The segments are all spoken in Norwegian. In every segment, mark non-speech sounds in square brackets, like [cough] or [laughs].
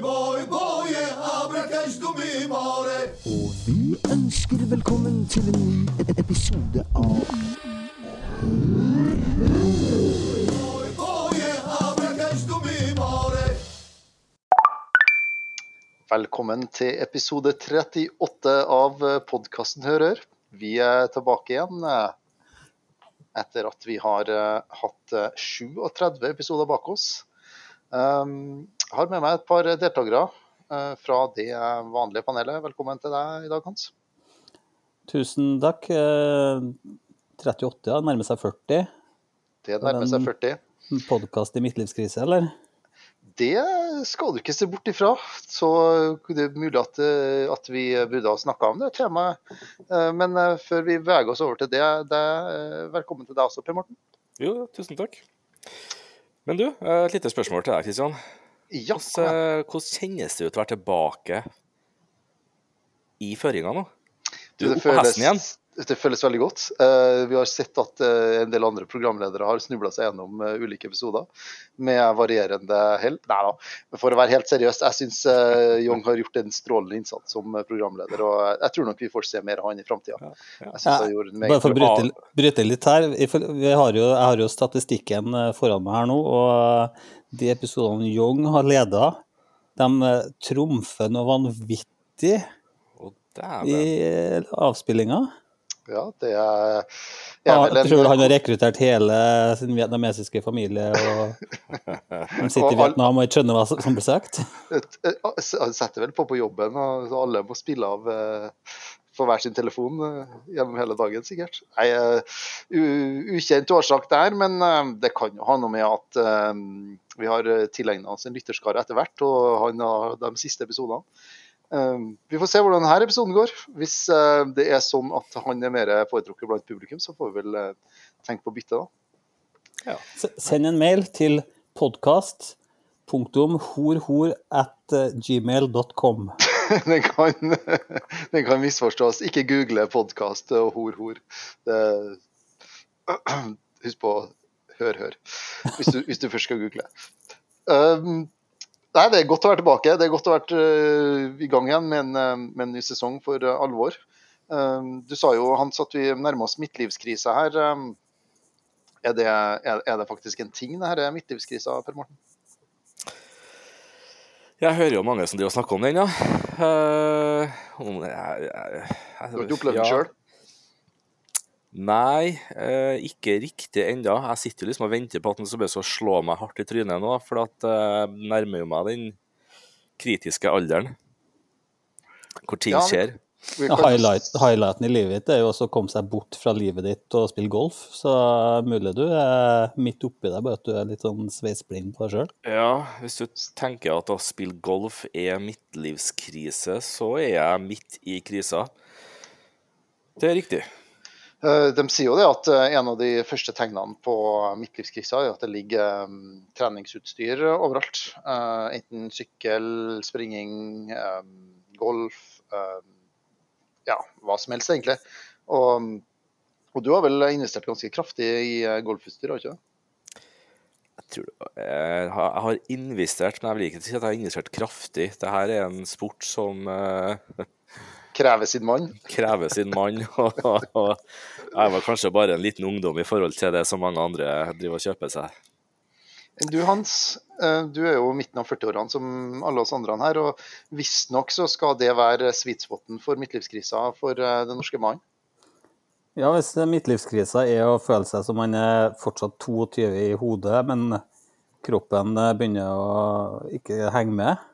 boy, boy, boy, abracash du mi more. Og vi ønsker velkommen til en ny e- episode av Boy, du. Velkommen til episode 38 av podkasten Hører. Vi er tilbake igjen eh, etter at vi har eh, hatt eh, 37 episoder bak oss. Um, Jeg har med meg et par deltakere eh, fra det vanlige panelet. Velkommen til deg i dag, Hans. Tusen takk. Eh, 38, ja. Nærmer seg 40. Det nærmer seg 40. Podkast i midtlivskrise, eller? Det skal du ikke se bort ifra. Så det er mulig at, eh, at vi burde ha snakka om det temaet. Eh, Men eh, før vi veger oss over til det, det eh, velkommen til deg også, Per Morten. Jo, tusen takk. Men du, eh, et lite spørsmål til deg, Kristian. Ja, Hvordan, eh, hvordan kjennes det ut å være tilbake i føringa nå? Du er det, oppe på hesten igjen. Det føles veldig godt. Eh, vi har sett at eh, en del andre programledere har snubla seg gjennom eh, ulike episoder med varierende hell. Nei da, men for å være helt seriøs, jeg syns Young har gjort en strålende innsats som programleder. Og jeg tror nok vi får se mer av han i framtida. Ja, ja. Jeg synes han gjorde en Bare for å bryte, bryte litt her. Vi har jo, jeg har jo statistikken foran meg her nå, og de episodene Young har leda, de trumfer noe vanvittig i avspillinga. Ja, det er, er Ja, jeg tror han har rekruttert hele sin vietnamesiske familie, og de sitter i Vietnam og ikke skjønner hva som blir sagt. et, et, han setter vel på på jobben, og alle må spille av eh, for hver sin telefon eh, gjennom hele dagen, sikkert. Nei, eh, ukjent årsak der, men eh, det kan jo ha noe med at eh, vi har tilegna oss en lytterskare etter hvert, og han har de siste episodene. Eh, vi får se hvordan denne episoden går. Hvis eh, det er sånn at han er mer foretrukket blant publikum, så får vi vel eh, tenke på å bytte, da. Ja. Send en mail til podkast eh, gmail.com. [laughs] den, kan, den kan misforstås. Ikke google podkast og hor-hor. Det- [clears throat] Husk på hør, hør, hvis du, hvis du først skal google. Um, nei, Det er godt å være tilbake. Det er godt å være uh, i gang igjen med en, uh, med en ny sesong for uh, alvor. Du sa jo, Hans, at vi nærmer oss midtlivskrisa her. Er, det, er, det faktisk en ting, det her midtlivskrisa, Per Morten? Jeg hører jo mange som driver og snakker om den, ja. Uh, om- jeg- jeg- jeg- Du har ikke opplevd det sjøl? Nei, eh, ikke riktig ennå. Jeg sitter liksom og venter på at den skal bare slå meg hardt i trynet nå, for at eh, nærmer jo meg den kritiske alderen hvor ting Ja, men- skjer. Ja, kan- Highlight, highlighten i livet ditt er jo også å komme seg bort fra livet ditt og spille golf. Så mulig du er midt oppi deg, bare at du er litt sånn sveisblind på deg sjøl. Ja, hvis du tenker at å spille golf er midtlivskrise, så er jeg midt i krisa. Det er riktig. Eh, De sier jo det at eh, en av de første tegnene på midtlivskrisa er at det ligger um, treningsutstyr overalt. Eh, enten sykkel, springing, eh, golf, eh, ja, hva som helst egentlig. Og, og du har vel investert ganske kraftig i eh, golfutstyr, har du ikke det? Jeg, tror, jeg har investert, men jeg vil ikke si at jeg har investert kraftig. Dette er en sport som Krever sin mann. krever sin mann. [laughs] Jeg var kanskje bare en liten ungdom i forhold til det som mange andre driver og kjøper seg. Du Hans, eh, du er jo midten av 40-årene som alle oss andre her. og Visstnok så skal det være sweet spoten for midtlivskrisa for eh, den norske mannen. Ja, hvis midtlivskrisa er å føle seg som man er fortsatt 22 i hodet, men kroppen begynner å ikke henge med.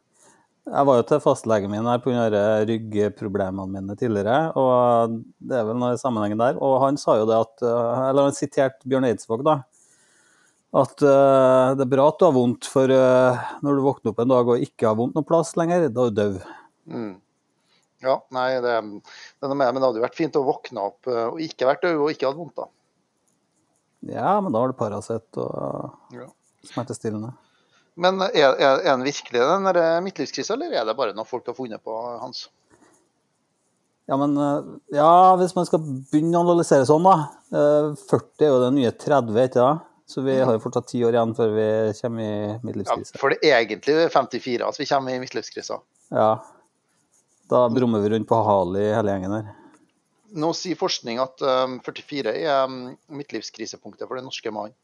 Jeg var jo til fastlegen min her pga. ryggproblemene mine tidligere, og det er vel noe i sammenhengen der. Og han sa jo det at eh, Eller han siterte Bjørn Eidsvåg, da. At uh, det er bra at du har vondt, for uh, når du våkner opp en dag og ikke har vondt noe plass lenger, da er du død. Mm. Ja, nei, det, det men det hadde jo vært fint å våkne opp og ikke vært død og ikke hatt vondt, da. Ja, men da har du Paracet og Ja. smertestillende. Men er, er, er den virkelig den der midtlivskrisa, eller er det bare noe folk har funnet på, Hans? Ja, men eh, ja, hvis man skal begynne å analysere sånn, da. eh, 40 er jo det nye 30, ikke det? Så vi har jo fortsatt ti år igjen før vi kommer i midtlivskrise. Ja, for det er egentlig 54 at vi kommer i midtlivskrisa. Ja. Da brummer vi rundt på Hali hele gjengen her. Nå sier forskning at um, 44 er um, midtlivskrisepunktet for den norske mannen.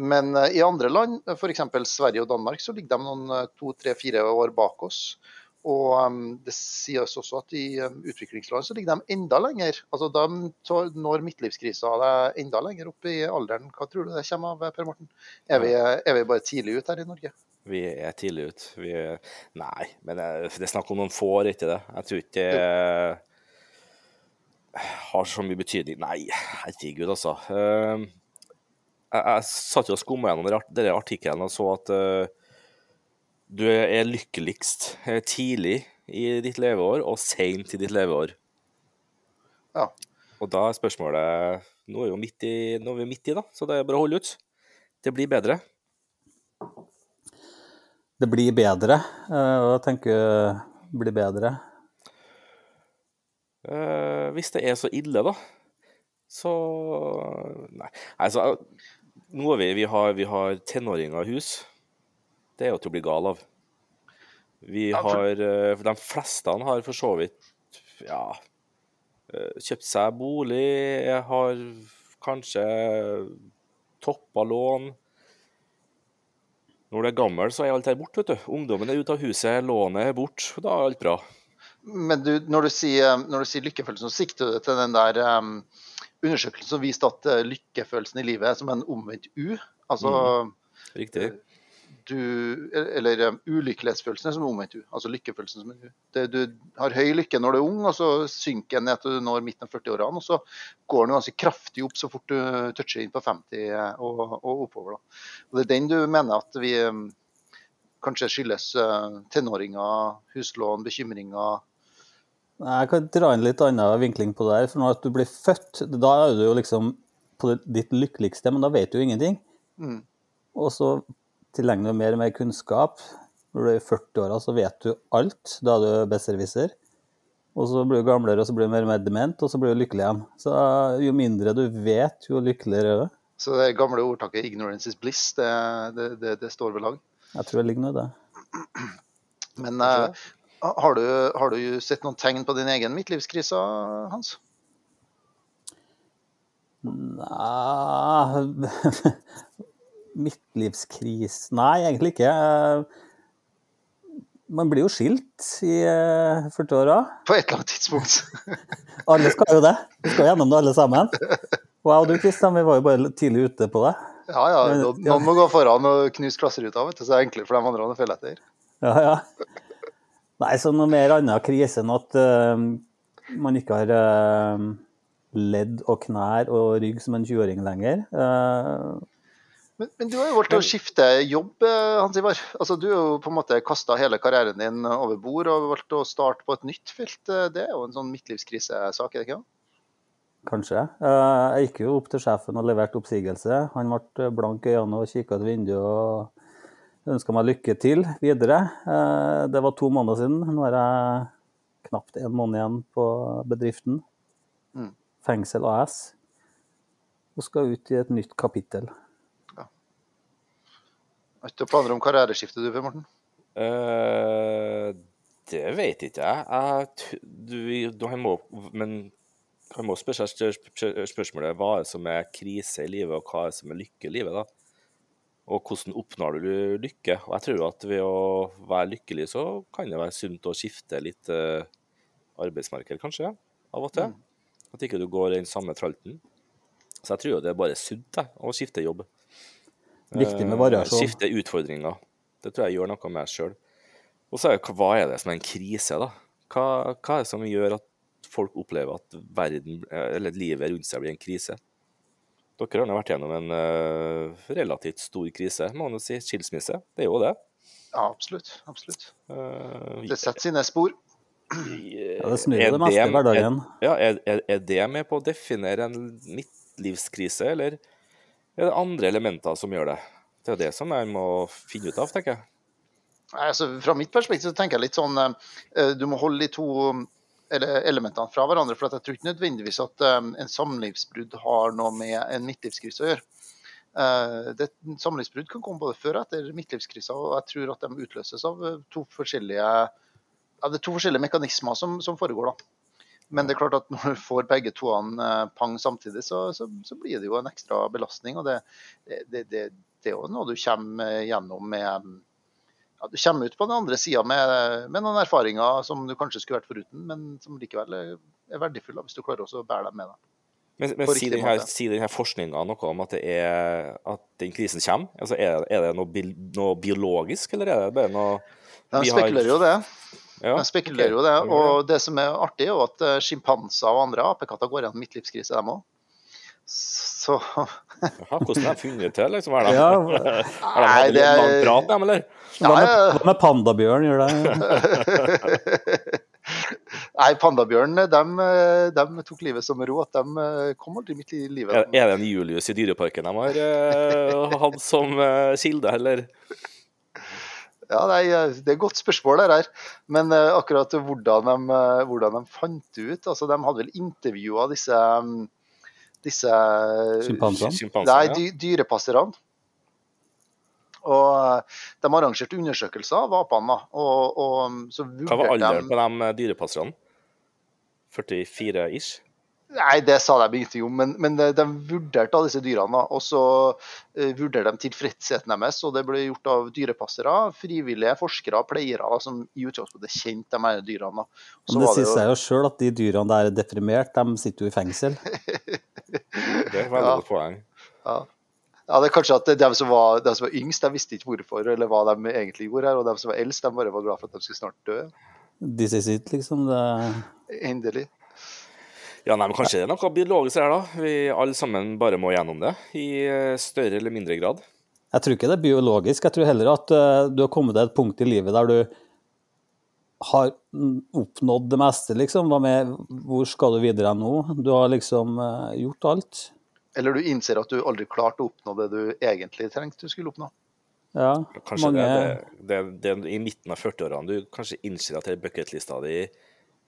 Men uh, i andre land, f.eks. Sverige og Danmark, så ligger de noen uh, to, tre, fire år bak oss. Og um, det sies også at i um, utviklingsland så ligger de enda lenger. Altså De når midtlivskrisa deg enda lenger opp i alderen. Hva tror du det kommer av, Per Morten? Er vi, er vi bare tidlig ute her i Norge? Vi er tidlig ute. Vi. Nei, men det det er snakk om noen få år, ikke det? Jeg tror ikke det har så mye betydning. Nei, herregud, altså. Eh, Jeg, jeg satt jo og skumma gjennom denne art- artikkelen og så at uh, du er lykkeligst eh, tidlig i ditt leveår og seint i ditt leveår. Ja. Og da er spørsmålet Nå er, jo midt i, nå er vi midt i, da, så det er bare å holde ut. Det blir bedre. Det blir bedre. Hva tenker du blir bedre. Uh, hvis det er så ille, da, så Nei. Altså, nå er vi, vi, har, vi har tenåringer i hus. Det er jo til å bli gal av. Vi har eh, De fleste har for så vidt ja, eh, kjøpt seg bolig, har kanskje toppa lån. Når du er gammel, så er alt her borte, vet du. Ungdommen er ute av huset, lånet er borte, da er alt bra. Men du, når, du sier, når du sier lykkefølelsen, så sikter du til den der um, undersøkelsen som viste at uh, lykkefølelsen i livet er som en omvendt U. Altså Riktig. du Eller um, ulykkelighetsfølelsen er som en omvendt U. Altså lykkefølelsen som en U. Det, du har høy lykke når du er ung, og så synker den ned til du når midten av 40-årene. Og så går den ganske kraftig opp så fort du toucher inn på 50 og, og oppover. Da. Og Det er den du mener at vi um, kanskje skyldes uh, tenåringer, huslån, bekymringer Jeg kan dra inn litt annen vinkling på det her. For når du blir født, da er du jo liksom på ditt lykkeligste, men da vet du jo ingenting. Mm. Og så tilegner du mer og mer kunnskap. Når du er i 40-åra, så vet du alt. Da er du besserwisser. Og så blir du gamlere, og så blir du mer og mer dement, og så blir du lykkelig igjen. Så jo mindre du vet, jo lykkeligere er du. Så det gamle ordtaket 'ignorance is bliss', det, det, det, det står ved lag. Jeg tror det ligger noe i det. Men eh, har, du, har du sett noen tegn på din egen midtlivskrise, Hans? Nei [laughs] Midtlivskrise Nei, egentlig ikke. Man blir jo skilt i eh, 40-åra. På et eller annet tidspunkt. [laughs] Alle skal jo det. Vi skal gjennom det alle sammen. Og jeg og du, Kristian, vi var jo bare tidlig ute på det. Ja, ja. Noen, noen må gå foran og knuse klasseruta, vet du, så det er enklere for de andre å følge etter. Ja, ja. Nei, så noe mer annen krise enn at uh, man ikke har uh, ledd og knær og rygg som en 20-åring lenger. Uh, Men, men du har jo valgt å skifte jobb, Hans Ivar. Altså, du har jo på en måte kasta hele karrieren din over bord og valgt å starte på et nytt felt. Det er jo en sånn midtlivskrisesak, er det ikke? Kanskje. Jeg gikk jo opp til sjefen og leverte oppsigelse. Han ble blank i øynene og kikka ut vinduet og ønska meg lykke til videre. Eh, Det var to måneder siden. Nå er jeg knapt en måned igjen på bedriften. Mm. Fengsel AS. Og skal ut i et nytt kapittel. Har ikke du planer om karriereskifte, du, Per Morten? Uh, det vet ikke jeg. jeg du, du, han må, men han må spørre seg spørsmålet hva er det som er krise i livet, og hva er det som er lykke i livet. da? Og hvordan oppnår du lykke? Og jeg tror at ved å være lykkelig, så kan det være sunt å skifte litt uh, arbeidsmarked, kanskje, av og til. At ikke du går i den samme tralten. Så jeg tror jo det er bare sunt å skifte jobb. Viktig med variasjon. Uh, Skifte utfordringer. Det tror jeg gjør noe med sjøl. Og så er det, hva er det som er en krise, da? Hva, hva er det som gjør at folk opplever at verden, eh, eller livet rundt seg blir en krise? Dere har nå vært gjennom en uh, relativt stor krise, må man jo si. Skilsmisse. Det er jo det. Ja, absolutt. absolutt. Uh, Det setter sine spor. Ja, det snur er det meste i er- hverdagen. Ja, er, er, er det med på å definere en midtlivskrise, eller er det andre elementer som gjør det? Det er det som jeg må finne ut av, tenker jeg. Altså, fra mitt perspektiv så tenker jeg litt sånn eh, Du må holde de to elementene fra hverandre. for Jeg tror ikke nødvendigvis at eh, en samlivsbrudd har noe med en midtlivskrise å gjøre. Eh, det, samlivsbrudd kan komme både før og etter midtlivskrisa, og jeg tror at de utløses av eh, to forskjellige, ja, to forskjellige mekanismer som, som foregår. da. Men det er klart at når du får begge toene eh, pang samtidig, så, så, så blir det jo en ekstra belastning. og Det, det, det, er jo noe du kommer gjennom med ja, Du kommer ut på den andre sida med, med, noen erfaringer som du kanskje skulle vært foruten, men som likevel er, er verdifulle hvis du klarer også å bære dem med deg. Men, men sier denne, si denne forskninga noe om at, det er, at den krisen kommer? Altså, er, er det noe, noe, biologisk, eller er det bare noe De spekulerer jo det. Ja, De spekulerer okay. jo det. Og det som er artig, er at eh, sjimpanser og andre apekatter går gjennom midtlivskrise, dem òg. Så Hvordan har de funnet til, liksom? Er de, ja. har [laughs] de hatt en lang prat, dem, eller? Hva med, hva med pandabjørn, gjør det? [laughs] Nei, pandabjørn de, de, tok livet som ro. At de eh, kom aldri midt i livet. Er, er det en Julius i Dyreparken de har uh, hatt som uh, kilde, eller? Ja, nei, Det er et godt spørsmål, det her. Men uh, akkurat hvordan de, hvordan de fant det ut altså De hadde vel intervjua disse, disse Sympansene? Nei, dy, dyrepasserne. Og eh, De arrangerte undersøkelser av apene. Og, og, så Hva var alderen på de eh, dyrepasserne? 44 ish? Nei, det sa de ingenting om, men, men de, de, vurderte av disse dyrene. Og så uh, vurderte de tilfredsheten deres, og det ble gjort av dyrepassere, frivillige forskere, pleiere som i utgangspunktet kjente de her dyrene. Men det sier seg jo sjøl at de dyrene der er deprimert, de sitter jo i fengsel. [laughs] det er veldig godt poeng. Ja. Ja, det er kanskje at de som var, de som var yngst, de visste ikke hvorfor eller hva de egentlig gjorde her. Og de som var eldst, de bare var glad for at de skulle snart dø. This is it, liksom. Det... Endelig. Ja, nei, men Kanskje det er noe biologisk her, da. Vi alle sammen bare må gjennom det i eh, større eller mindre grad. Jeg tror ikke det er biologisk. Jeg tror heller at uh, du har kommet til et punkt i livet der du har oppnådd det meste, liksom. Hva med, hvor skal du videre nå? Du har liksom uh, gjort alt. Eller du innser at du aldri klarte å oppnå det du egentlig trengte du skulle oppnå. Ja, kanskje mange... det, det, det, det, i midten av 40-årene du kanskje innser at bucketlista di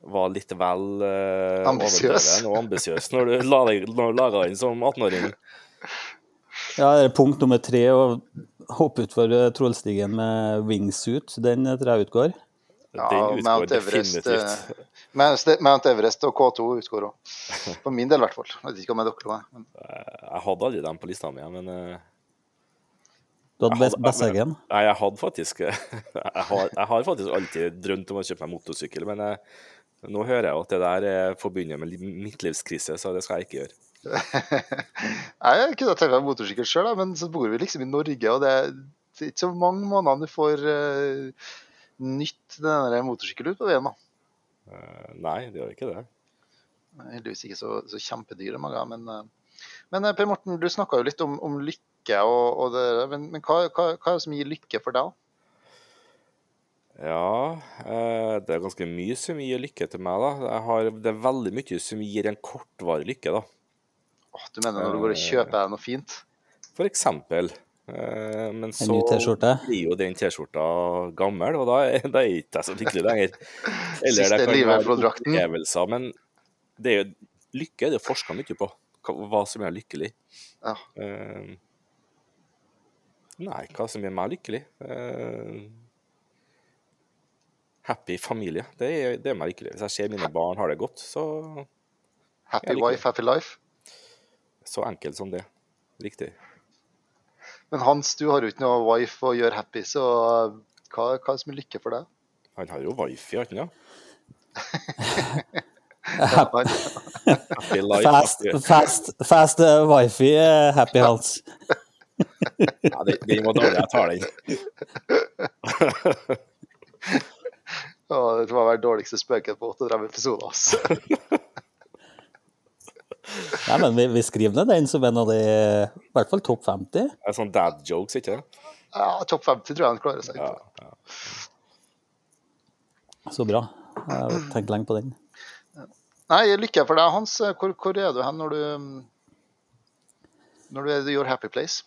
var litt vel uh, ambisiøs og ambisiøs når du laga den som 18-åring. Ja, det punkt nummer tre å hoppe utfor eh, Trollstigen med wingsuit. Den tror jeg utgår. Ja, Mount Everest, definitivt. Mount Everest og K2 utgår òg. For min del, i hvert fall. Jeg vet ikke om jeg dere meg. men... Jeg hadde aldri dem på lista mi, men uh... Du hadde Besseggen? Nei, jeg hadde faktisk [laughs] jeg har, jeg har, faktisk alltid drømt om å kjøpe meg motorsykkel, men jeg, eh, nå hører jeg at det der er forbundet med midtlivskrise, så det skal jeg ikke gjøre. [laughs] Jeg kunne tenkt meg motorsykkel sjøl, men så bor vi liksom i Norge, og det er ikke så mange måneder du får uh, nytt denne motorsykkelen ut på veien. Uh, nei, det gjør ikke det. Heldigvis ikke så, så kjempedyre mange, men, uh, men Per Morten, du snakka jo litt om, om lykke. Og, og det, men, men hva, hva, hva, er det som gir lykke for deg? Ja, det er ganske mye som gir lykke til meg. da. Har, det er veldig mye som gir en kortvarig lykke. da. Oh, du mener når du går og kjøper deg noe fint? For eksempel. Eh, men så blir jo den T-skjorta gammel, og da er, da er ikke jeg så lykkelig lenger. [laughs] Eller det kan være opplevelser, men det er jo, lykke er det forska mye på. Hva som gjør lykkelig. Ja. Nei, hva som gjør meg lykkelig? Happy familie. Det er, det er meg lykkelig. Hvis jeg ser mine barn har det godt, så Happy wife, happy life? Så enkelt som det. Riktig. Men Hans, du har jo ikke noe wife å gjøre happy, så hva, hva er det som er lykke for deg? Han har jo wife, har han ja. [laughs] [laughs] fast, fast, fast uh, wifi, uh, happy Hans. ja, det var dårlig. Jeg tar den. [laughs] oh, det var vel dårligste spøken på 38 episoder. Altså. [laughs] Nei, men vi, vi, skriver ned den som en av de I hvert fall topp 50. Det er sånn dad jokes, ikke det? Ja, topp 50 tror jeg han klarer seg. Ja, ja. Så bra. Jeg har tenkt lenge på den. Nei, lykke for deg, Hans. Hvor, hvor er du hen når du når du er i your happy place?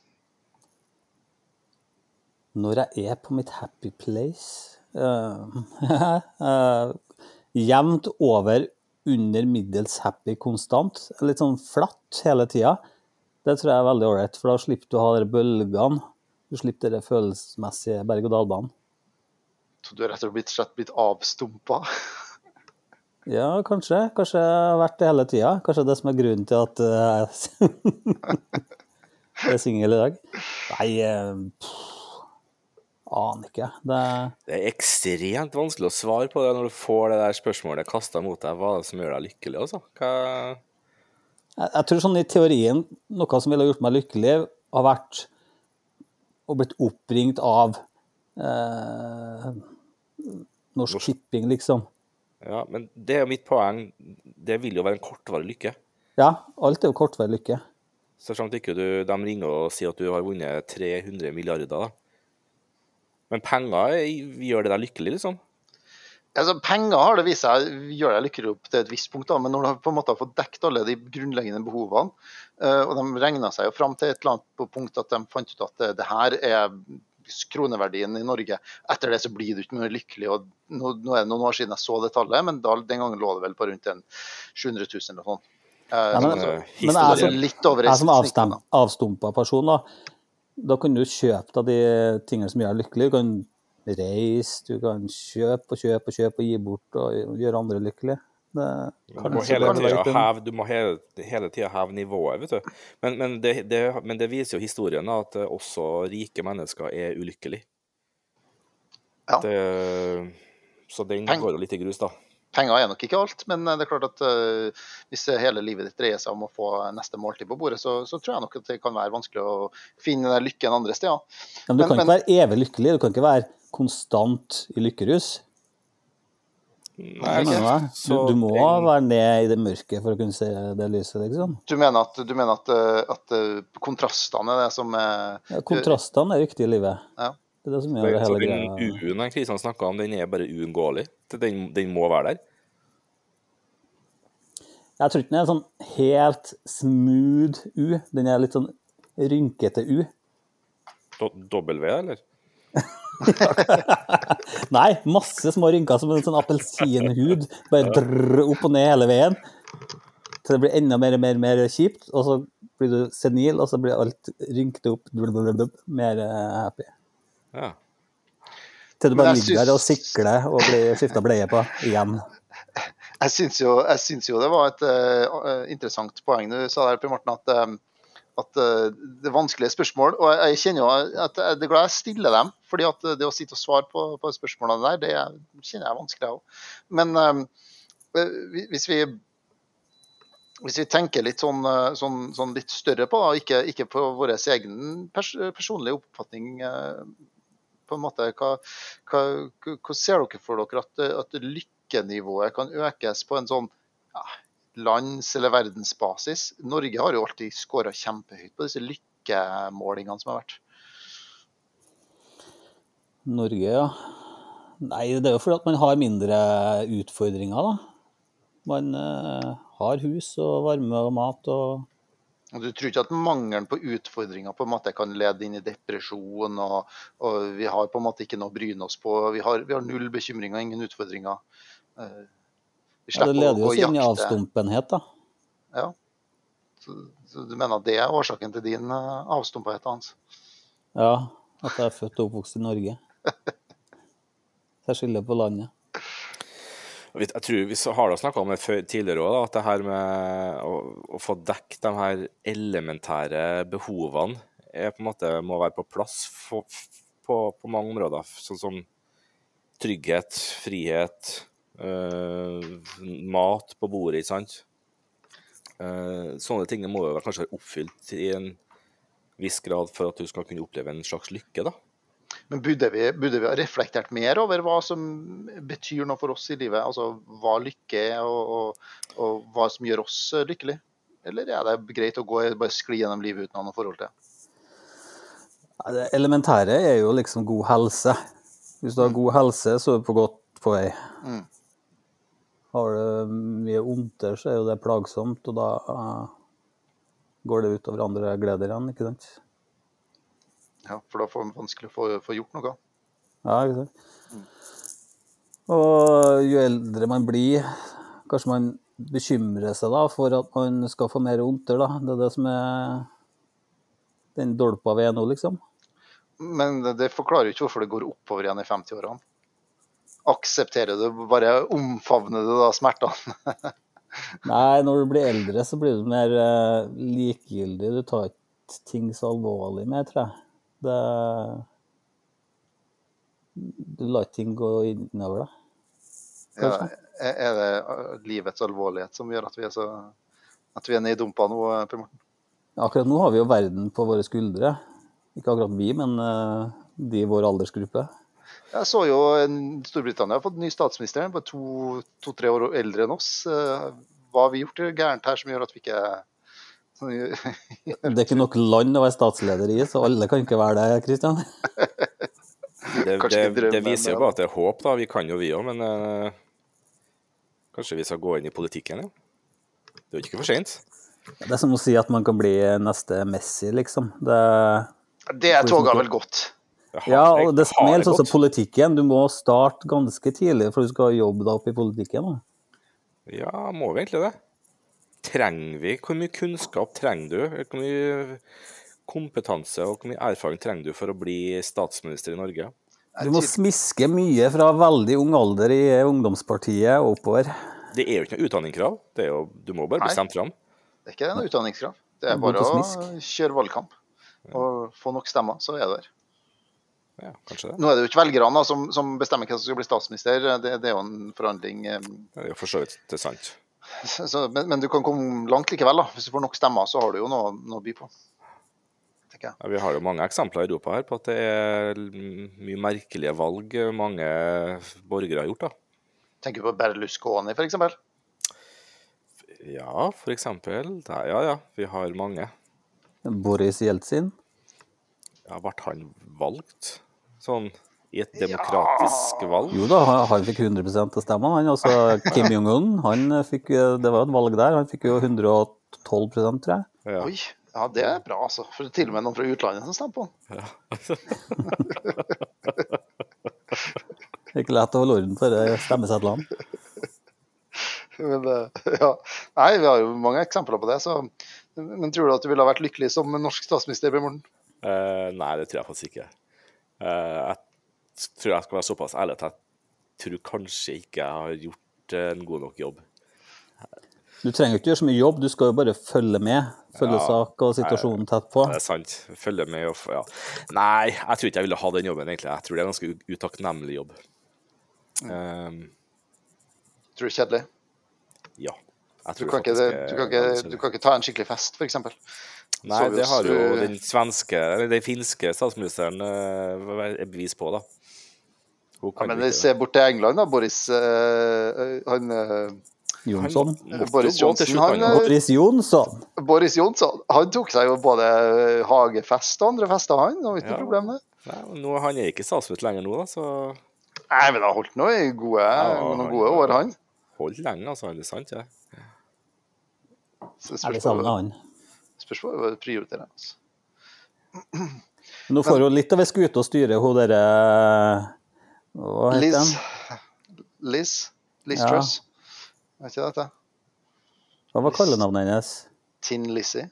Når jeg er på mitt happy place [laughs] Jevnt over under middels happy konstant. Litt sånn flatt hele tida. Det tror jeg er veldig ålreit, for da slipper du å ha de bølgene. Du slipper den følelsesmessige berg-og-dal-banen. Så du er rett og slett blitt, avstumpa? [laughs] Ja, kanskje. Kanskje jeg har vært det hele tida. Kanskje det som er grunnen til at eh, [laughs] jeg er singel i dag. Nei, eh, pff, aner ikke. Det Det er ekstremt vanskelig å svare på det når du får det der spørsmålet kasta mot deg. Hva er det som gjør deg lykkelig, altså? Hva... jeg, jeg tror sånn i teorien, noe som ville gjort meg lykkelig, har vært å blitt oppringt av eh, Norsk Tipping, liksom. Ja, men det er jo mitt poeng. Det vil jo være en kortvarig lykke. Ja, alt er jo kortvarig lykke. Så sant ikke du, de ringer og sier at du har vunnet 300 milliarder, da. Men penger gjør det deg lykkelig, liksom. Altså, penger har det vist seg gjør deg lykkelig opp til et visst punkt, da, men når du har på en måte har fått dekket alle de grunnleggende behovene, eh, og de regna seg jo fram til et eller annet på punkt at de fant ut at det, det her er kroneverdien i Norge. Etter det så blir du ikke mer lykkelig. og Nå, nå er det noen år siden jeg så det tallet, men da, den gangen lå det vel på rundt en 700 000 eller noe sånt. Eh, Ja, men- Eh, men jeg som- litt over Jeg som avstumpa person, da, da kan du kjøpe deg de tingene som gjør deg lykkelig. Du kan reise, du kan kjøpe og kjøpe og kjøpe og gi bort og gjøre andre lykkelige. Det, Du må hele tida heve, hele, hele tida heve nivået, vet du. Men, men, det, det, men det viser jo historien at også rike mennesker er ulykkelige. Ja. Det, så den Peng- går jo litt i grus, da. Penger er nok ikke alt, men det er klart at uh, hvis hele livet ditt dreier seg om å få neste måltid på bordet, så, så tror jeg nok at det kan være vanskelig å finne den lykken andre steder. Men du Men- kan men- ikke være evig lykkelig, du kan ikke være konstant i lykkerus. Nei, Skjønner du? Du, du må være ned i det mørke for å kunne se det lyset, liksom. Du mener at, du mener at, eh, at eh, kontrastene er det som er Ja, kontrastene er viktige i livet. Ja. Det er det som gjør det hele den. U-en Kristian snakka om, den er bare uunngåelig. Den, den må være der. Jeg tror ikke den er sånn helt smooth U. Den er litt sånn rynkete U. Do- W, eller? [laughs] Nei, masse små rynker som en sånn appelsinhud. Bare drrr, opp og ned hele veien. Til det blir enda mer og mer, mer kjipt. Og så blir du senil, og så blir alt rynket opp. Blablabla, mer eh, happy. Ja. Til du bare ligger der og sikler og blir skifta bleie på igjen. [laughs] Jeg syns jo, jo det var et uh, interessant poeng du sa der, Per Morten, at, eh, at uh, det er vanskelige spørsmål. Og jeg, jeg kjenner jo at jeg er glad jeg stiller dem, fordi at det å sitte og svare på, på spørsmålene der, det er- kjenner jeg er vanskelig, jeg òg. Men eh, hvis vi hvis vi tenker litt sånn, sånn, sånn litt større på, det, ikke, ikke på vår egen pers personlige oppfatning på en måte, hva, hva, hva ser dere for dere at, at lykkenivået kan økes på en sånn ja, lands- eller verdensbasis? Norge har jo alltid skåra kjempehøyt på disse lykkemålingene som har vært. Norge, ja. Nei, det er jo fordi at man har mindre utfordringer, da. Man eh, har hus og varme og mat og Og Du tror ikke at mangelen på utfordringer på en måte kan lede inn i depresjon, og, og vi har på en måte ikke noe å bryne oss på. Vi har, vi har null bekymringer, ingen utfordringer. Eh, Vi ja, Det leder jo oss inn i avstumpenhet, da. Ja. Så, så du mener at det er årsaken til din uh, avstumpethet, Hans? Ja, at jeg er født og oppvokst i Norge. [laughs] Så jeg skylder på landet. Jeg tror Vi har da snakka om det tidligere òg, at det her med å, å få dekket de her elementære behovene er på en måte må være på plass for, på, på mange områder. Sånn som trygghet, frihet, øh, mat på bordet, ikke sant. Uh, sånne ting må jo kanskje være oppfylt i en viss grad for at du skal kunne oppleve en slags lykke, da. Men burde vi, burde vi ha reflektert mer over hva som betyr noe for oss i livet? Altså hva lykke er, og, og, og hva som gjør oss lykkelig? lykkelige? Eller er det greit å gå bare skli gjennom livet uten å ha noe forhold til? Ja, Det elementære er jo liksom god helse. Hvis du har god helse, så er du på godt på vei. Mm. Har du mye vondter, så er jo det plagsomt, og da uh, går det utover andre gleder igjen, ikke sant? Ja, for da får man vanskelig å få, få gjort noe. Ja, ikke sant? Og jo eldre man blir, kanskje man bekymrer seg da for at man skal få mer vondter, da. Det er det som er den dolpa vi er nå, liksom. Men det forklarer jo ikke hvorfor det går oppover igjen i 50-årene. Aksepterer du, bare omfavner du da smertene? [laughs] Nei, når du blir eldre, så blir du mer eh, likegyldig. Du tar ikke ting så alvorlig mer, tror jeg. Det Du lar ikke ting gå innover deg. Ja, er det livets alvorlighet som gjør at vi er så at vi er neddumpa nå, uh, Per Morten? Akkurat nå har vi jo verden på våre skuldre. Ikke akkurat vi, men eh, de i vår aldersgruppe. Jeg så jo en- Storbritannia har fått ny statsminister, bare to- to-tre år eldre enn oss. Uh, Hva har vi gjort gærent her som gjør at vi ikke [laughs] Det er ikke nok land å være statsleder i, så alle kan ikke være det, Kristian. Det, det, det viser jo bare at det er håp, da. Vi kan jo vi òg, men uh, kanskje vi skal gå inn i politikken, ja. Det er jo ikke for seint. Det er som å si at man kan bli neste Messi, liksom. Det, Det toget har vel gått. ja, og det samme gjelder også politikken. Du må starte ganske tidlig for du skal jobbe deg opp i politikken. Da. Ja, må vi egentlig det? Trenger vi Hvor mye kunnskap trenger du? Hvor mye kompetanse og hvor mye erfaring trenger du for å bli statsminister i Norge? Du må smiske mye fra veldig ung alder i ungdomspartiet og oppover. Det er jo ikke noe utdanningskrav. Det er jo, du må bare bli Nei. stemt fram. Det er ikke noe utdanningskrav. Det er bare å kjøre valgkamp og få nok stemmer, så er det der. Ja, det. Nå er det jo ikke velgerne som, som bestemmer hvem som skal bli statsminister, det, det er jo en forhandling. eh, Det er jo for så vidt det sant. Så, men, men du kan komme langt likevel. da. Hvis du får nok stemmer, så har du jo noe, noe å by på. Ja, vi har jo mange eksempler i Europa her på at det er mye merkelige valg mange borgere har gjort. da. Tenker du på Berlusconi, f.eks.? Ja. Ja, ja, ja. Vi har mange. Boris Jeltsin. Ja, ble han valgt sånn i et demokratisk valg? Jo da, han, fikk 100% av stemmene. Han også Kim Jong-un, han fikk, det var jo et valg der. Han fikk jo 112 tror jeg. Ja. Oi, ja det er bra, altså. For til og med noen fra utlandet som stemmer på han. Det [laughs] er ikke lett å holde orden på de stemmesedlene. [laughs] Men, eh, ja. Nei, vi har jo mange eksempler på det. Så. Men tror du at du ville ha vært lykkelig som norsk statsminister, Per Morten? Eh, nei, det tror jeg faktisk ikke. Eh, jeg tror jeg skal være såpass ærlig at jeg tror kanskje ikke jeg har gjort en god nok jobb. Du trenger ikke gjøre så mye jobb, du skal jo bare følge med. Følge Ja. sak og situasjonen tett på. Det er sant. Følge med og ja. Nei, jeg tror ikke jeg ville ha den jobben, egentlig. Jeg tror det er en ganske utakknemlig jobb. Um, Tror du det er kjedelig? ja. Jeg Du kan, ikke, du, kan ikke, du kan ikke ta en skikkelig fest, f.eks. Nei, det har jo den svenske, eller den finske statsministeren eh, bevis på, da. Ja, men vi se bort til England, da. Boris øh, han, øh, Jonsson. Han Boris Johnson, han, Boris Jonsson. Boris Jonsson. han tok seg jo både hagefest og andre fester, han. Det var ikke Ja. noe problem, det. Nei, nå, han er ikke statsminister lenger nå, da, så Nei, men han holdt nå i gode, Ja, noen han- gode år, han. Holdt lenge, altså. Det er sant, det. Så Er spørs det samme på- han. spørs på hva du prioriterer. Altså. Nå får hun litt av ei skute å styre, hun derre Hva heter Liz. den? Liz. Liz Ja. Truss. Er ikke dette? Hva var kallenavnet hennes? Tin Lizzie.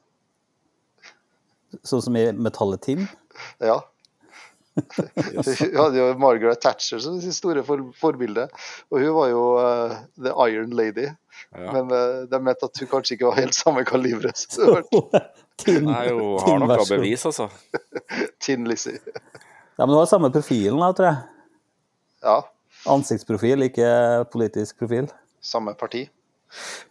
Sånn som i metallet Tin? Ja. [laughs] Hun hadde jo Margaret Thatcher som sitt store for forbilde. Og hun var jo uh, The Iron Lady. Ja. Men uh, de mente at hun kanskje ikke var helt samme det var [laughs] Nei, hun har noe bevis, altså. [laughs] Tin Lizzie. Ja, men hun har samme profilen, da, tror jeg. Ja, Ansiktsprofil, ikke politisk profil. samme parti.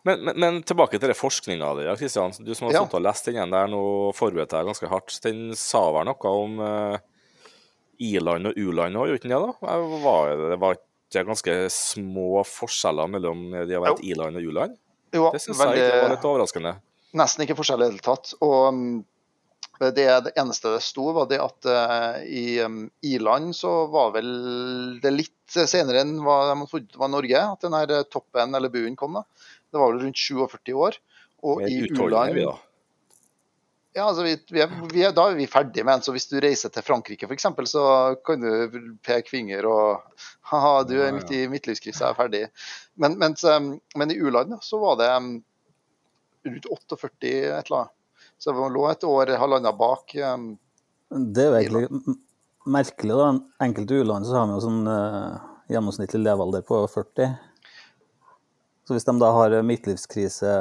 Men, men, men tilbake til det forskninga di, ja, Kristian. Du som har Ja. lest den igjen der nå forberedt deg ganske hardt. Den sa vel noe om uh, i-land og u-land òg, gjorde den det? da? Var det, det var ikke ganske små forskjeller mellom de har vært i-land og u-land? Jo, Det syns jeg ikke var litt overraskende. Nesten ikke forskjell i det hele tatt. Og mm, det, det eneste det sto, var det at uh, i um, i-land så var vel det litt senere enn hva de trodde var Norge, at den her toppen eller buen kom. da. Det var vel rundt 47 år. Og i u-land ja, altså vi, vi er, vi er, Da er vi ferdige med den. Så hvis du reiser til Frankrike f.eks., så kan du peke finger og Haha, du er midt i midtlivskrise, jeg er ferdig. Men, mens, um, men i u-land så var det um, rundt 48 et eller annet. Så vi lå et år, halvannet bak. Um, Det er jo egentlig merkelig, da. Enkelte u-land så har vi jo sånn uh, gjennomsnittlig levealder på 40. Så hvis de da har midtlivskrise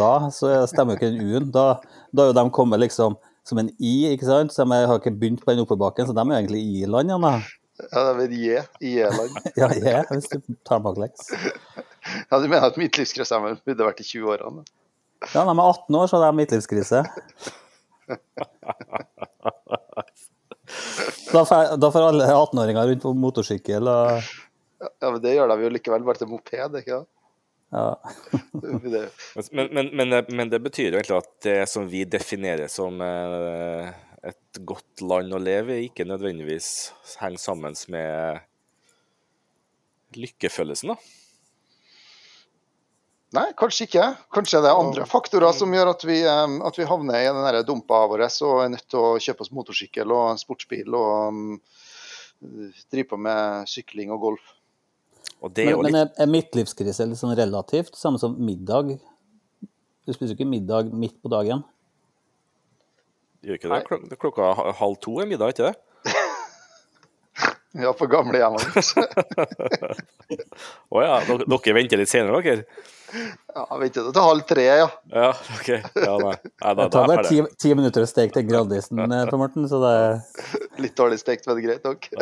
da, så stemmer jo ikke den U-en. Da, da er jo de kommet liksom som en I, ikke sant? Så de har ikke begynt på den oppoverbakken, så de er jo egentlig i-land Ja, da. [laughs] ja, det er vel J. I-land. Ja, J, hvis du tar baklengs. Ja, du mener at midtlivskrisemmen burde vært i 20-årene? Ja, de er 18 år, så har de midtlivskrise. Da får, da får alle 18-åringer rundt på motorsykkel og Ja, men det gjør de jo likevel, bare til moped, ikke sant? ja. Men, men, men, men det betyr jo egentlig at det som vi definerer som eh, et godt land å leve i, ikke nødvendigvis henger sammen med lykkefølelsen, da. Nei, kanskje ikke. Kanskje det er andre faktorer som gjør at vi, um, at vi havner i den dumpa vår og er nødt til å kjøpe oss motorsykkel og sportsbil og um, drive på med sykling og golf. Og det er Men, litt... men er, er midtlivskrise litt sånn relativt? Samme som middag? Du spiser jo ikke middag midt på dagen. Gjør ikke det? Klok klokka halv to er middag, ikke det? Ja, på gamlehjemmet. [laughs] Å ja, dere, venter litt senere, dere? Ja, venter til halv tre, ja. Ja, OK. Ja, nei. nei da, Det da tar er ti, ti minutter å steke til Grandisen, eh, Per Morten, så det [laughs] Litt dårlig stekt, men greit nok. [laughs]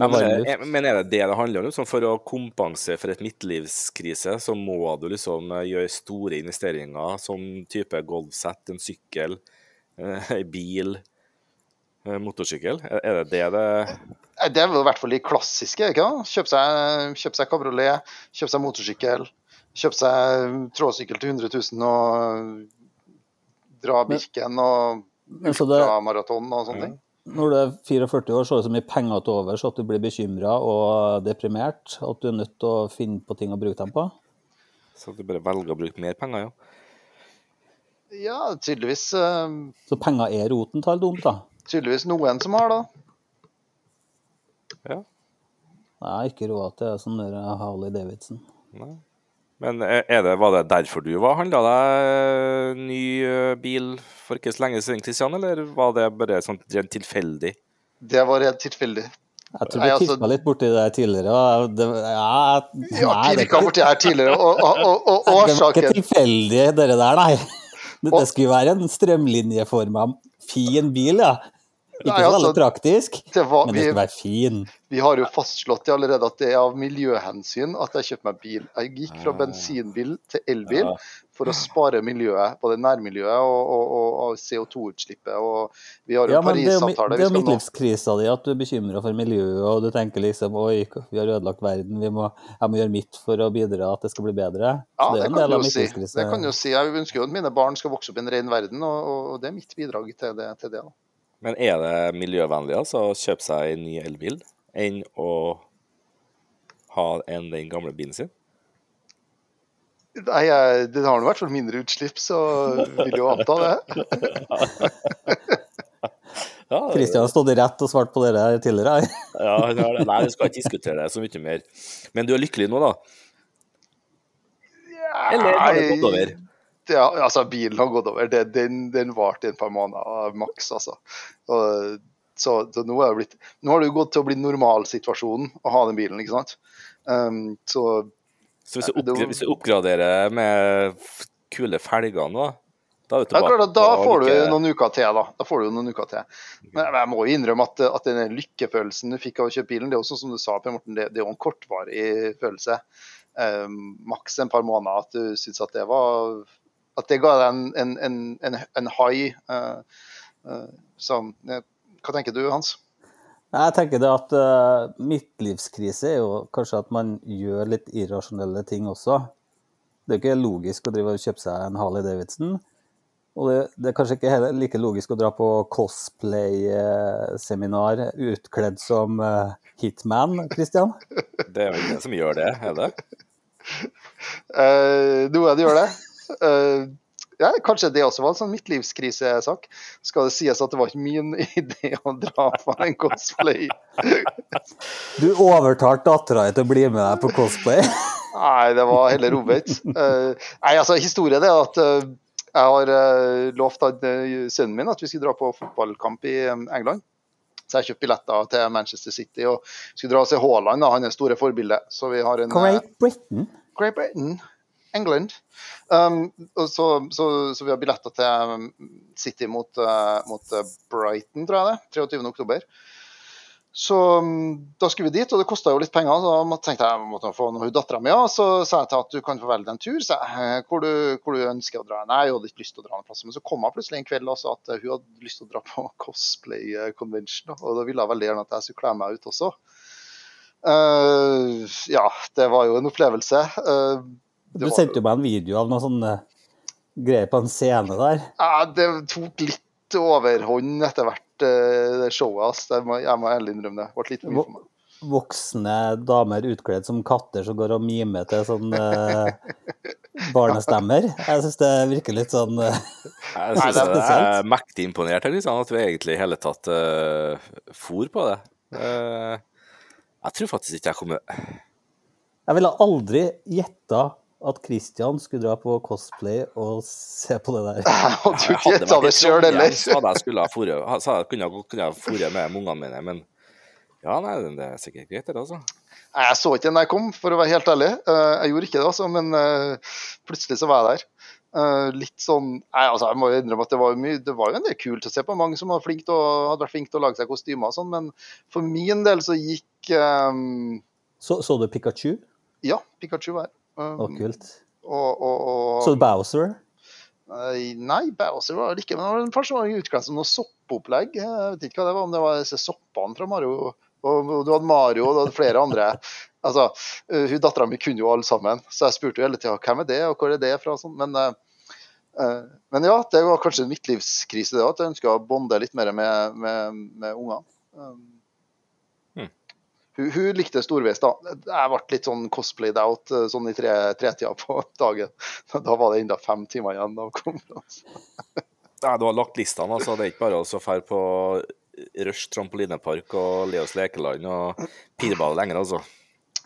Men, er- men er det det det handler om? Liksom, for å kompensere for et midtlivskrise, så må du liksom eh, gjøre store investeringer, som type golfsett, en sykkel, eh, en bil, eh, motorsykkel? Er det det det Det er vel i hvert fall de klassiske. ikke sant? Kjøpe seg, kjøp seg kabriolet, kjøpe seg motorsykkel, kjøpe seg trådsykkel til 100 000 og dra Birken og dra maraton ultramaraton og sånne ting. Når du er 44 år, så er det så mye penger til overs at du blir bekymra og deprimert at du er nødt til å finne på ting å bruke dem på. Så du bare velger å bruke mer penger, ja? Ja, tydeligvis, eh, Så penger er roten til alt dumt, da. Tydeligvis noen som har, da. ja. Jeg har ikke råd til sånn der Harley Davidson. Nei. Men er er det, var det derfor du var handla deg ny eh, bil for ikke så lenge siden, Kristian, eller var det bare sånn rent tilfeldig? Det var helt tilfeldig. Jeg tror du vi altså- litt borti det tidligere. og Det, ja, nei, det er pirka ikke- borti her tidligere, og, og, og, og Det var ikke tilfeldig, dere der, nei. [laughs] Det, det skulle være en strømlinjeforma fin bil, ja. Ikke Nei, så altså, veldig praktisk, det var, men det skulle være fin. vi har jo fastslått allerede at det er av miljøhensyn at jeg kjøpte meg bil. Jeg gikk fra bensinbil til elbil Ja. for å spare miljøet, både nærmiljøet og, og, og, og CO2-utslippet. Og vi har jo Ja, Parisavtale. det er jo skal midtlivskrisa di at du er bekymra for miljøet, og du tenker liksom oi, vi har ødelagt verden, vi må, jeg må gjøre mitt for å bidra at det skal bli bedre. Ja, det det kan du si. Det kan du jo si. Jeg ønsker jo at mine barn skal vokse opp i en ren verden, og det er mitt bidrag til det. Til det da. Men er det miljøvennlig altså, å kjøpe seg en ny elbil enn å ha en den gamle bilen sin? Nei, jeg, Den har nå i hvert fall mindre utslipp, så vil jo anta det. Kristian [laughs] har stått rett og svart på det der tidligere. [laughs] ja, det. Nei, vi skal ikke diskutere det så mye mer. Men du er lykkelig nå, da? Eller har det gått over? Ja, altså, bilen har gått over. Det, den, den varte i et par måneder maks, altså. Og, så, så nå, er det blitt, nå har det jo gått til å bli normalsituasjonen å ha den bilen, ikke sant. Um, så Så hvis du, Ja, det var- oppgra hvis du oppgraderer med kule felger nå, da ja, klart da får du noen uker til, da. Da får du noen uker til. Men jeg må jo innrømme at, at den lykkefølelsen du fikk av å kjøpe bilen, det er sånn som du sa, Per Morten, det, det er jo en kortvarig følelse. Um, maks en par måneder at du syns at det var At det ga deg en, en, en, en, en high. Uh, uh, så eh, hva tenker du, Hans? Jeg tenker det at uh, midtlivskrise er jo kanskje at man gjør litt irrasjonelle ting også. Det er jo ikke logisk å drive og kjøpe seg en Harley Davidson. Og det, det er kanskje ikke heller like logisk å dra på cosplay-seminar utkledd som uh, Hitman, Christian. [laughs] Det er vel ingen som gjør det, er det? Uh, noen gjør det. Uh, ja, kanskje det også var en sånn midtlivskrisesak. Skal det sies at det var ikke min [laughs] idé å dra på en cosplay. Du overtalte dattera di til å bli med deg på cosplay. Nei, det var heller omvendt. Eh, nei, altså, historien er at eh, jeg har lovt eh, sønnen min at vi skulle dra på fotballkamp i eh, England. Så jeg kjøpte billetter til Manchester City og skulle dra og se Haaland, han er store forbilde. Så vi har en eh, Great Britain? Great Britain, England. Um, så, så, så vi har billetter til um, City mot, uh, mot uh, Brighton, tror jeg det. 23. oktober. Så um, da skulle vi dit, og det kosta jo litt penger. Så da tenkte jeg måtte få noe dattera mi. Og så sa jeg til at du kan få velge en tur. Så jeg, «Eh, hvor, du, hvor du ønsker å dra. Nei, jeg hadde ikke lyst til å dra noen plass. Men så kom jeg plutselig en kveld og sa at uh, hun hadde lyst til å dra på [laughs] cosplay uh, convention. Og da ville jeg veldig gjerne at jeg skulle kle meg ut også. Uh, ja, det var jo en opplevelse. Uh, Du var- sendte jo meg en video av noe sånn eh, greier på en scene der. Ja, det tok litt overhånd etter hvert, eh, det showet. ass. Det jeg må ærlig innrømme det. Det ble litt mye for meg. Voksne damer utkledd som katter som går og mimer til sånn eh, [laughs] barnestemmer. Jeg syns det virker litt sånn eh, Jeg [laughs] det er jeg er mektig imponert liksom, at vi egentlig i hele tatt uh, for på det. Eh, jeg tror faktisk ikke jeg kommer Jeg ville aldri gjetta at Christian skulle dra på cosplay og se på det der. [laughs] Jeg hadde jo ikke gjetta det sjøl Trondheim, heller. Sa jeg skulle ha fôret- sa jeg kunne, kunne jeg fôret med ungene mine, men ja, nei, det er sikkert greit, det, altså. Nei, Jeg så ikke den da jeg kom, for å være helt ærlig. Eh, Jeg gjorde ikke det, altså, men eh, plutselig så var jeg der. Eh, Litt sånn Nei, altså, jeg må jo innrømme at det var mye Det var jo en del kult å se på. Mange som var flink til å, hadde vært flinke til å lage seg kostymer og sånn, men for min del så gikk um... Så, så du Pikachu? Ja, Pikachu var her. Eh, og kult. Og, og, og Så Bowser? Nei, Bowser var det ikke. Men det var kanskje var utkledd som noe soppopplegg. Jeg vet ikke hva det var, om det var disse soppene fra Mario. Og du hadde Mario, og du hadde flere andre. [laughs] Altså, uh, hun Dattera mi kunne jo alle sammen, så jeg spurte jo hele tida hvem er det, og hvor er det fra. Sånn. Men, uh, men ja, det var kanskje en midtlivskrise, det òg. At jeg ønska å bonde litt mer med, med, med ungene. Um. Hun, hun likte storveis, da. Jeg ble litt sånn cosplayed out uh, sånn i tre- tretida på [laughs] dagen. Da var det enda fem timer igjen av konferansen. Nei, du har lagt listene, altså. Det er ikke bare å dra på Rush trampolinepark og Leos lekeland og pirball lenger, altså.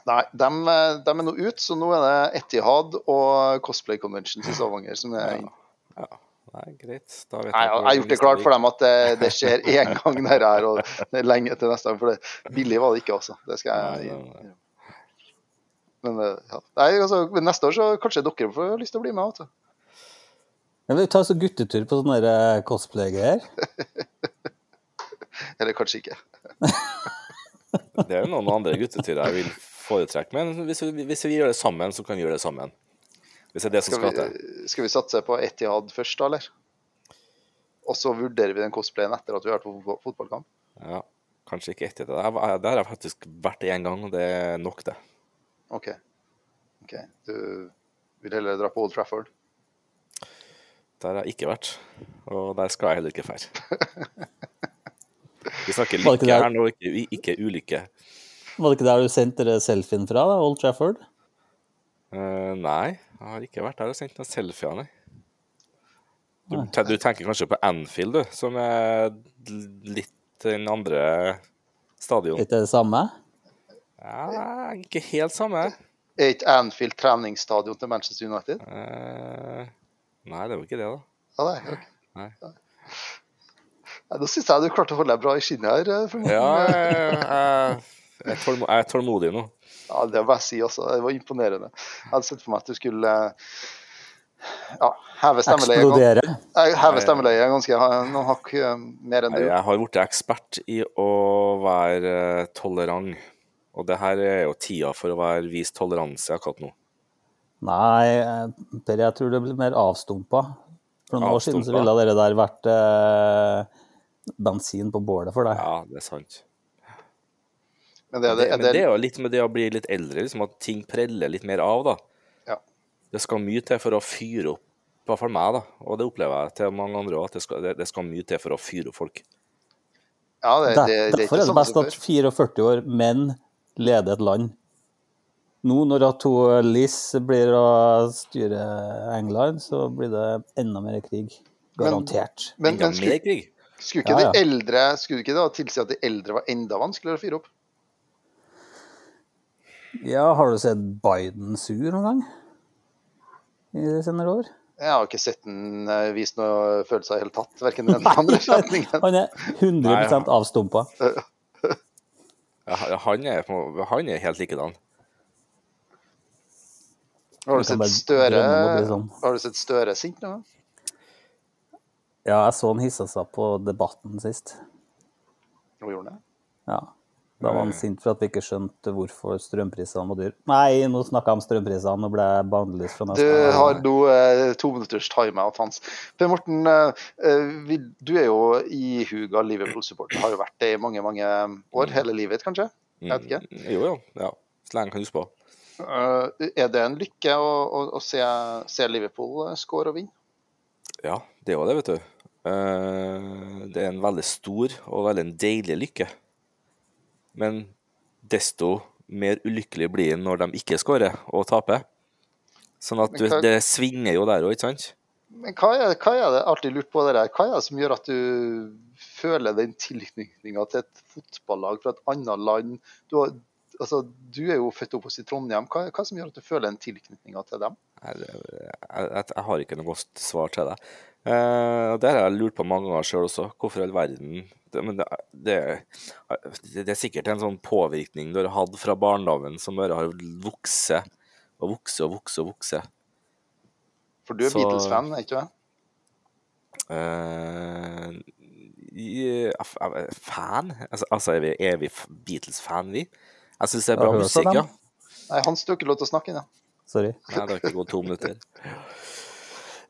Nei, de, de er nå ut, så nå er det Etihad og Cosplay Conventions i Stavanger som er inn. Ja, nei, greit. Da vet Nei, jeg har gjort det klart for dem at det, det skjer én gang der her, og det er lenge til neste gang. For det, billig var det ikke, altså. Det skal jeg gi. Men eh, ja. Nei, altså, neste år så kanskje dere får lyst til å bli med. Vet du. Jeg vil ta oss en guttetur på sånne eh, cosplay-greier. [laughs] Eller kanskje ikke. Det er jo noen andre gutteturer jeg vil foretrekke, men hvis vi, hvis vi gjør det sammen, så kan vi gjøre det sammen. Hvis det er det som Skal skal til. vi, skal vi satse på Etihad først, da, eller? Og så vurderer vi den cosplayen etter at vi har vært på fotballkamp? Ja, kanskje ikke etter det. Der har jeg faktisk vært én gang, og det er nok, det. OK. ok. Du vil heller dra på Old Trafford? Der har jeg ikke vært, og der skal jeg heller ikke fære. [laughs] Vi snakker lykke her nå, ikke, ikke ulykke. Var det ikke der du sendte selfien fra, da? Old Trafford? Eh, nei, jeg har ikke vært der og sendt noen selfier, nei. Du, du tenker kanskje på Anfield, du, som er litt den andre stadion. Ikke det samme? Ja, ikke helt samme. Er ikke Anfield treningsstadion til Manchester United? Uh, nei, det var ikke det, da. Ja, nei, okay. ok. Nei. Ja, Da syns jeg du klarte å holde deg bra i skinnet her. eh, for- Ja, jeg, jeg, jeg, er jeg er tålmodig nå. Ja, det må jeg si også. Det var imponerende. Jeg hadde sett for meg at du skulle eh, ja, heve stemmeleiet Eksplodere? Eh, Heve stemmeleiet ganske noen hakk eh, mer enn du Jeg har blitt ekspert i å være eh, tolerant. Og det her er jo tida for å være vist toleranse akkurat nå. Nei, eh, Per, jeg tror det blir mer avstumpa. For noen år siden så ville dere der vært eh, bensin på bålet for deg. Ja, det er sant. Men det, Det, det, men det, er jo litt med det å bli litt eldre, liksom at ting preller litt mer av, da. Ja. Det skal mye til for å fyre opp, i hvert fall meg, da. Og det opplever jeg til mange andre òg, at det skal, det, det skal mye til for å fyre opp folk. ja, det, det, det, det er Derfor er det sånn best at 44 år menn leder et land. Nå når at Liz blir å styre England, så blir det enda mer krig. Garantert. Men, men, men skulle, skulle ikke Ja, ja. de eldre Skulle ikke det da tilsi at de eldre var enda vanskeligere å fyre opp? Ja, har du sett Biden sur noen gang? I de senere år? Jeg har ikke sett den eh, vise noe følelser i det hele tatt. Verken den andre setningen. [laughs] Han er 100 Nei, avstumpa. [laughs] Ja, han, er, han er helt likedan. Har du sett Støre sånn. Har du sett Støre sint nå? Ja, jeg så han hissa seg på Debatten sist. Hva gjorde han det? Ja. Da var han sint for at vi ikke skjønte hvorfor strømprisene var dyre. Nei, nå snakka jeg om strømprisene, nå ble bannlyst fra Du har nå eh, to minutters timeout, Hans. Per Morten, eh, eh, vi- du er jo i huga Liverpool-supporter. Har jo vært det i mange, mange år. Hele livet, kanskje? Jeg vet ikke. Mm, Jo, jo. Ja. Så lenge kan du spå. på. Eh, er det en lykke å, å, å se, se Liverpool score og vinne? Ja, det er jo det, vet du. Uh, Det er en veldig stor og veldig en deilig lykke. Men desto mer ulykkelig blir han når de ikke skårer og taper. Sånn at du, hva- det svinger jo der òg, ikke sant? Men hva er, hva er det alltid lurt på det der? Hva er det som gjør at du føler den tilknytninga til et fotballag fra et annet land? Du, har, altså, du er jo født og oppvokst i Trondheim. Hva, hva er det som gjør at du føler den tilknytninga til dem? Jeg, jeg, jeg, har ikke noe godt svar til det. Uh, det har jeg lurt på mange ganger sjøl også. Hvorfor i all verden Men det, det, det er sikkert en sånn påvirkning du har hatt fra barndommen som bare har vokst og vokst og vokst og vokst. For du er Beatles-fan, er ikke du? det? f- fan? Altså, altså er vi, er vi Beatles-fan, vi? Jeg syns det er bra musikk, ja. Nei, Hans, du har ikke lov til å snakke ennå. Sorry. Nei, det har ikke gått to minutter.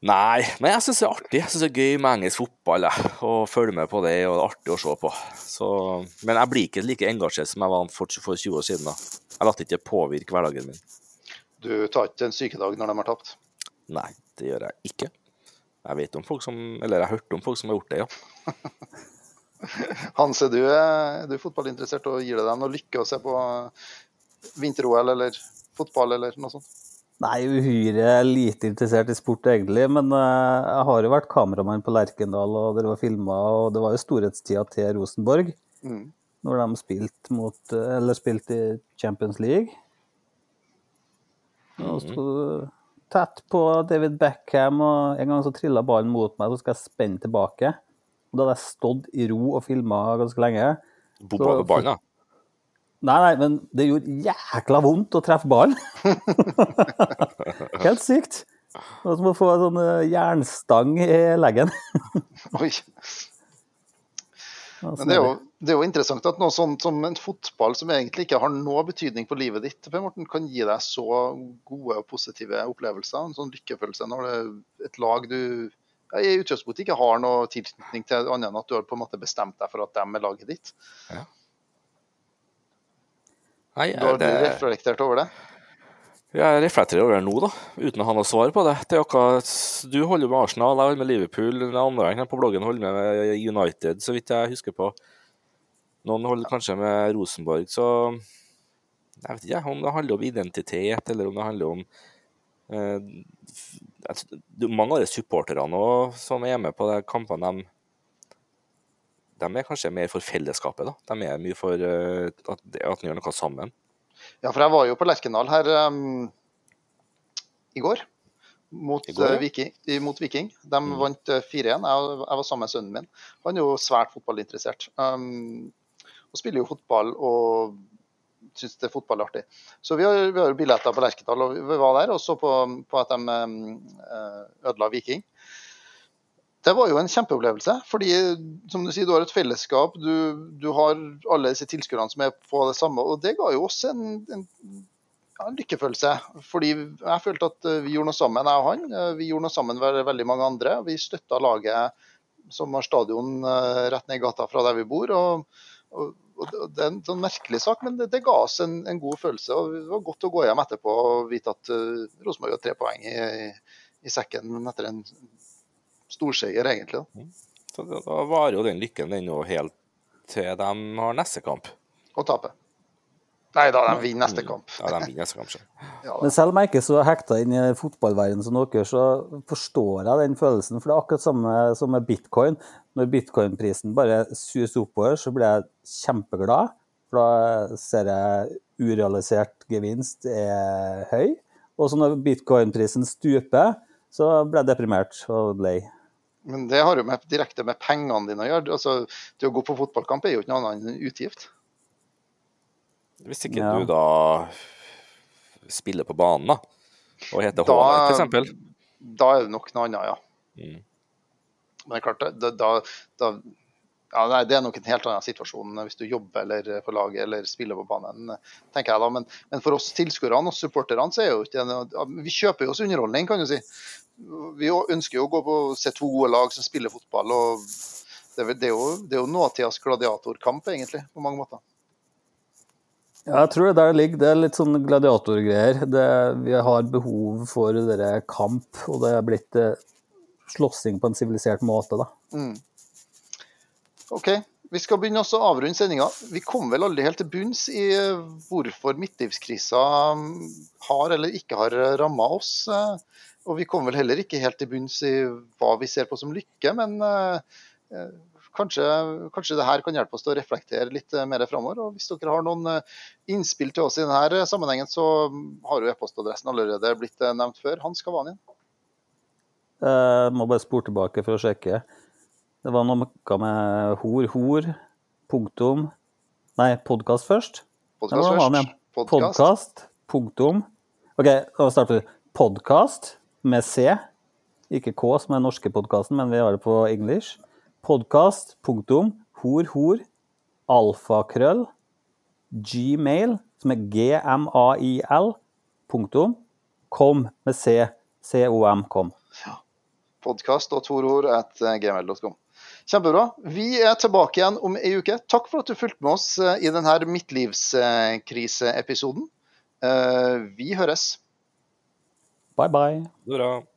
Nei, men jeg syns det er artig. Jeg synes det er gøy med engelsk fotball. Jeg, og følge med på det, og det er artig å se på. Så, men jeg blir ikke like engasjert som jeg var for, for 20 år siden. da. Jeg lar ikke påvirke hverdagen min. Du tar ikke en sykedag når de har tapt. Nei, det gjør jeg ikke. Jeg vet om folk som Eller jeg har hørt om folk som har gjort det, ja. [laughs] Hans, er du, er fotballinteressert og gir det deg noe lykke å se på vinter-OL eller fotball eller noe sånt? Nei, uhyre lite interessert i sport egentlig, men eh, jeg har jo vært kameramann på Lerkendal, og dere var filma, og det var jo storhetstida til Rosenborg, Mm. når de spilte mot eh, Eller spilte i Champions League. Og sto tett på David Beckham, og en gang så trilla ballen mot meg, så skal jeg spenne tilbake. Og da hadde jeg stått i ro og filma ganske lenge. Så- på ballen, da. Nei, nei, men det gjorde jækla vondt å treffe ballen. [laughs] Helt sykt. Det var som å få en sånn eh, jernstang i leggen. [laughs] Oi. Men det er, jo, det er jo interessant at noe sånt som en fotball som egentlig ikke har noe betydning for livet ditt, Per Morten, kan gi deg så gode og positive opplevelser. En sånn lykkefølelse når det er et lag du ja, i utgangspunktet ikke har noe tilknytning til, annet enn at du har på en måte bestemt deg for at de er laget ditt. Nei, du har du reflektert over det? jeg reflekterer over det nå, da, uten å ha noe svar på det. det er akkurat, du holder med Arsenal, jeg holder med Liverpool, den andre her på bloggen holder med United, så vidt jeg husker på. Noen holder kanskje med Rosenborg, så jeg vet ikke om det handler om identitet, eller om det handler om eh, det er Mange av de supporterne som er med på de kampene, de, de er kanskje mer for fellesskapet. da. De er mye for eh, at, det- at de gjør noe sammen. Ja, for jeg var jo på Lerkendal her um, i går. Mot, I går, ja. eh, Viking, mot Viking. De Mm. vant eh, 4-1. Jeg, jeg var sammen med sønnen min. Han er jo svært fotballinteressert. Um, og spiller jo fotball og syns det er fotball er artig. Så vi har, vi har billetter på Lerkendal, og vi var der og så på, på at de um, eh, ødela Viking. Det var jo en kjempeopplevelse. fordi som du sier, du har et fellesskap. Du, du har alle disse tilskuerne som er på det samme. Og det ga jo oss en, en, en lykkefølelse. Fordi jeg følte at eh, vi gjorde noe sammen, jeg og han. Eh, Vi gjorde noe sammen med veldig mange andre. Vi støtta laget som har stadion eh, rett ned i gata fra der vi bor. og, og det- er en sånn merkelig sak, men det, det ga oss en, en god følelse. og Det var godt å gå hjem etterpå og vite at uh, Rosenborg har tre poeng i, i sekken etter en storseier, egentlig. da. Så da, da varer jo den lykken den nå helt til de har neste kamp. Og tape. Nei da, de vinner neste kamp. Ja, de vinner neste kamp. Ja. Men selv om jeg ikke er så hekta inn i fotballverdenen som dere, så forstår jeg den følelsen. For det er akkurat samme som med bitcoin. Når bitcoin-prisen bare suser oppover, så blir jeg kjempeglad. For da ser jeg urealisert gevinst er høy. Og så når bitcoin-prisen stuper, så ble jeg deprimert og lei. Men det har jo med, direkte med pengene dine å gjøre. Altså, det å gå på fotballkamp er jo ikke noe annet enn en utgift. Hvis ikke Ja. du da spiller på banen, da, og heter Da- Haaland, f.eks. Da er det nok noe annet, ja. Mm. Men det er klart, da, da, da ja, nei, Det er nok en helt annen situasjon hvis du jobber eller på laget eller spiller på banen, tenker jeg da. Men, men for oss tilskuerne og supporterne så er jo ikke det noe Vi kjøper jo oss underholdning, kan du si. Vi ønsker jo å gå på se to gode lag som spiller fotball. og Det, er det er jo, det er jo nåtidas gladiatorkamp, egentlig, på mange måter. Ja, jeg tror det der ligger. Det er litt sånn gladiatorgreier. Det- Vi har behov for dere kamp, og det er blitt eh, slåssing på en sivilisert måte, da. Mm. OK. Vi skal begynne også å avrunde sendinga. Vi kom vel aldri helt til bunns i eh, hvorfor midtlivskrisa mm, har eller ikke har ramma oss. Og vi kom vel heller ikke helt til bunns i hva vi ser på som lykke, men eh, eh, kanskje, kanskje det her kan hjelpe oss til å reflektere litt eh, mer framover. Og hvis dere har noen innspill til oss i denne sammenhengen, så har jo e-postadressen allerede blitt nevnt før. Hans Kavanien. Jeg må bare spore tilbake for å sjekke. Det var noe med hor, hor, punktum Nei, podkast først. Podkast først. Podcast. Podkast, punktum OK, da starter vi. Podkast med C, ikke K som er den norske podkasten, men vi har det på English. Podkast, punktum, hor, hor, alfakrøll, gmail, som er gmail, punktum, kom med C, com, kom. gmail.com. Kjempebra. Vi er tilbake igjen om ei uke. Takk for at du fulgte med oss eh, i denne midtlivskriseepisoden. Eh, Vi høres. Bye bye. God da.